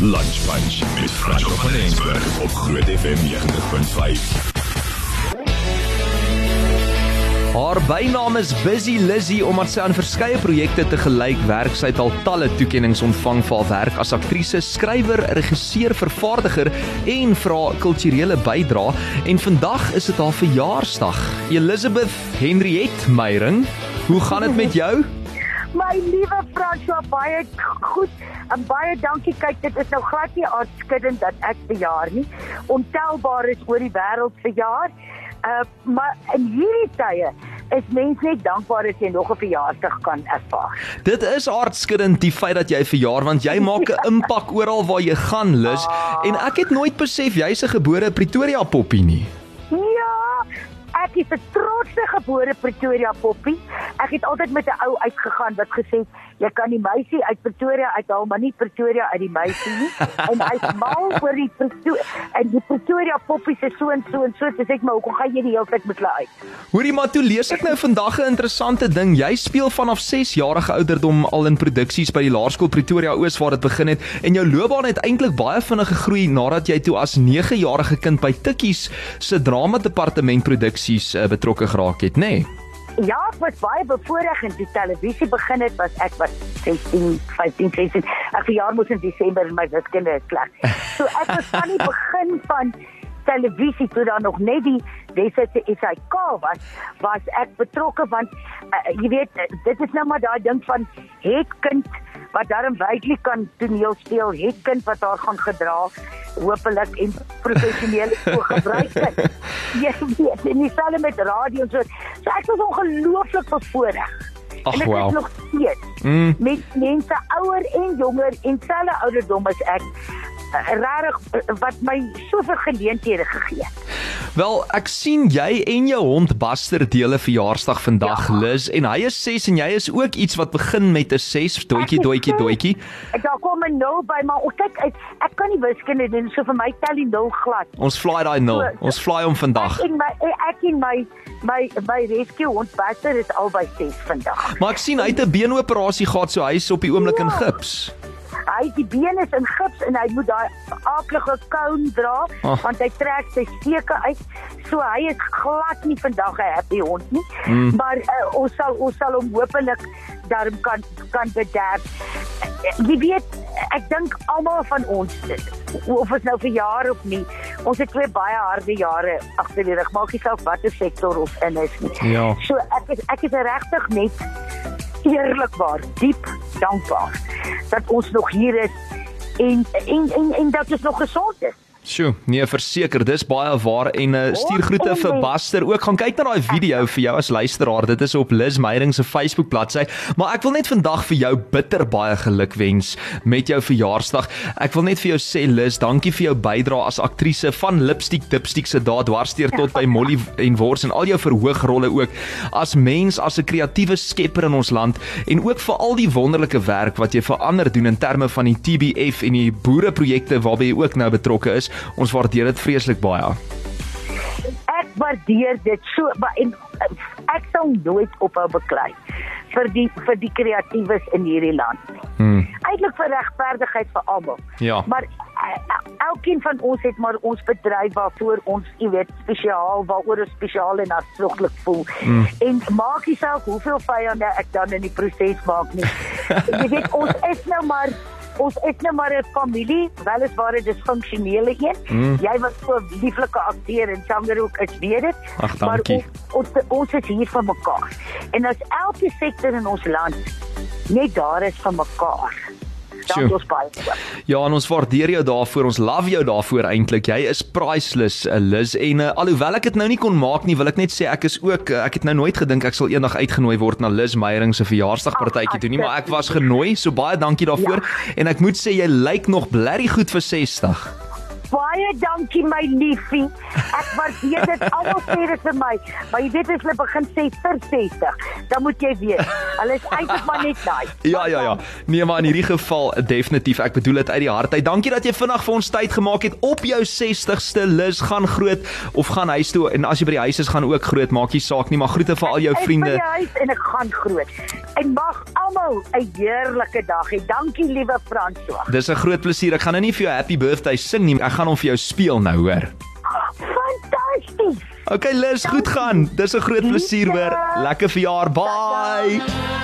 Lunch Bunch met Frans van Rensburg op Groot FM 90.5. Haar bynaam is Busy Lizzy omdat sy aan verskeie projekte te gelyk werk. Sy het al talle toekenninge ontvang vir haar werk as aktrise, skrywer, regisseur, vervaardiger en vir haar kulturele bydrae. En vandag is dit haar verjaarsdag. Elizabeth Henriette Meyering, hoe gaan dit met jou? My liewe François, baie goed. En baie dankie. Kyk, dit is nou glad nie aanskuddend dat ek verjaar nie. Ontelbaar is oor die wêreld verjaar. Uh maar in hierdie tye is mense net dankbaar as jy nog 'n verjaarsdag kan ervaar. Dit is hartskuddend die feit dat jy verjaar want jy maak 'n impak oral waar jy gaan, Liz. En ek het nooit besef jy's 'n gebore Pretoria poppie nie. Ja, ek is 'n trotse gebore Pretoria poppie. Ek het altyd met 'n ou uitgegaan wat gesê het jy kan die meisie uit Pretoria uithaal, maar nie Pretoria uit die meisie nie. en hy's mal oor die Pretoria en die Pretoria poppies is so en so en so. Dis ek maar hoekom gaan jy die hele tyd met hulle uit? Hoorie maar toe lees ek nou vandag 'n interessante ding. Jy speel vanaf 6 jarige ouderdom al in produksies by die Laerskool Pretoria Oos waar dit begin het en jou loopbaan het eintlik baie vinnig gegroei nadat jy toe as 9 jarige kind by Tikkies se drama departement produksies uh, betrokke geraak het, nê? Nee? Ja, ek was baie bevoorreg in die televisie begin het was ek was 16, 15, 16. Ek verjaar mos in Desember en my wiskunde is sleg. So ek was van die begin van televisie toe daar nog net die Wesetse SAK was, was ek betrokke want uh, jy weet dit is nou maar daai ding van het kind wat daarom wyklik kan toneel speel, het kind wat haar gaan gedra hopelik en professioneel so gebruik het. Jy weet, en dieselfde met radio en so. So ek was ongelooflik bevoorreg. Ag, en ek wow. is nog steeds Mm. met mense ouer en jonger en selfe ouderdom as ek uh, regtig uh, wat my soveel geleenthede gegee het. Wel, ek sien jy en jou hond Buster deel 'n verjaarsdag vandag, Ja. Liz, en hy is 6 en jy is ook iets wat begin met 'n 6, doetjie is doetjie doetjie. Ek daar kom 'n nul by maar oh, kyk ek, ek kan nie wiskunde doen so vir my tel die nul glad. Ons fly daai nul. Ons fly hom vandag. Ek en my ek en my my my rescue hond Buster is albei 6 vandag. Maar ek sien hy het 'n beenoperasie gehad, so hy's op die oomblik in Ja. gips. Hy die been is in gips en hy moet daai aaklige koun dra Ag. want hy trek sy steke uit. So hy is glad nie vandag 'n happy hond nie. Mm. Maar uh, ons sal ons sal hom hopelik daarom kan kan bederf. Uh, jy weet ek dink almal van ons of ons nou vir jaar of nie, ons het twee baie harde jare agter die rug. Maak nie saak watter sektor of in is nie. Ja. So ek is ek is regtig net eerlikwaar diep dankbaar dat ons nog hier is en en en, en dat ons nog gesond is. Sjoe, nee, verseker, dis baie waar en uh, stuur groete vir Buster. Ook gaan kyk na daai video vir jou as luisteraar. Dit is op Liz Meyering se Facebook bladsy. Maar ek wil net vandag vir jou bitter baie geluk wens met jou verjaarsdag. Ek wil net vir jou sê Liz, dankie vir jou bydrae as aktrise van Lipstick Dipstick se daad dwarsteer tot by Molly en Wors en al jou verhoogrolle ook as mens, as 'n kreatiewe skepper in ons land en ook vir al die wonderlike werk wat jy vir ander doen in terme van die TBF en die boereprojekte waarby jy ook nou betrokke is. Ons waardeer dit vreeslik baie. Ek waardeer dit so en eh, ek sal nooit ophou beklei vir die vir die kreatiewes in hierdie land. Hmm. Eintlik vir regverdigheid vir almal. Ja. Maar eh, elkeen van ons het maar ons bedryf waarvoor ons, jy weet, spesiaal waaroor ons spesiaal en hartstogtelik voel. Mm. En maak nie saak hoeveel vyande ek dan in die proses maak nie. jy weet, ons is nou maar ons is nou maar 'n familie, weliswaar 'n disfunksionele een. Mm. Jy was so 'n lieflike akteur en sanger ook, ek weet dit. Ag, Maar dankie. ons, ons ons is hier vir mekaar. En as elke sektor in ons land net daar is vir mekaar. Dan Sjoe. ons baie. Ja, en ons waardeer jou daarvoor. Ons love jou daarvoor eintlik. Jy is priceless, uh, Liz. En uh, alhoewel ek dit nou nie kon maak nie, wil ek net sê ek is ook uh, ek het nou nooit gedink ek sal eendag uitgenooi word na Liz Meyering se verjaarsdagpartytjie toe nie, maar ek was genooi. So baie dankie daarvoor. En ek moet sê jy lyk nog blerry goed vir 60. Baie dankie my liefie. Ek waardeer dit almal sê dit vir my. Maar jy weet as hulle begin sê vir 60, dan moet jy weet, hulle is eintlik maar net daai. Ja ja ja. Nee maar in hierdie geval definitief. Ek bedoel dit uit die hart uit. Dankie dat jy vinnig vir ons tyd gemaak het op jou 60ste. Lis gaan groot of gaan huis toe en as jy by die huis is gaan ook groot. Maak nie saak nie, maar groete vir al jou Ek is vriende. by die huis en ek gaan groot. En mag almal 'n heerlike dag hê. Dankie liewe François. Dis 'n groot plesier. Ek gaan nou nie vir jou happy birthday sing nie. Ek gaan hom vir jou speel nou, hoor. Fantasties. Okay, Lis, goed gaan. Dis 'n groot plesier hoor. Lekker verjaar. Bye.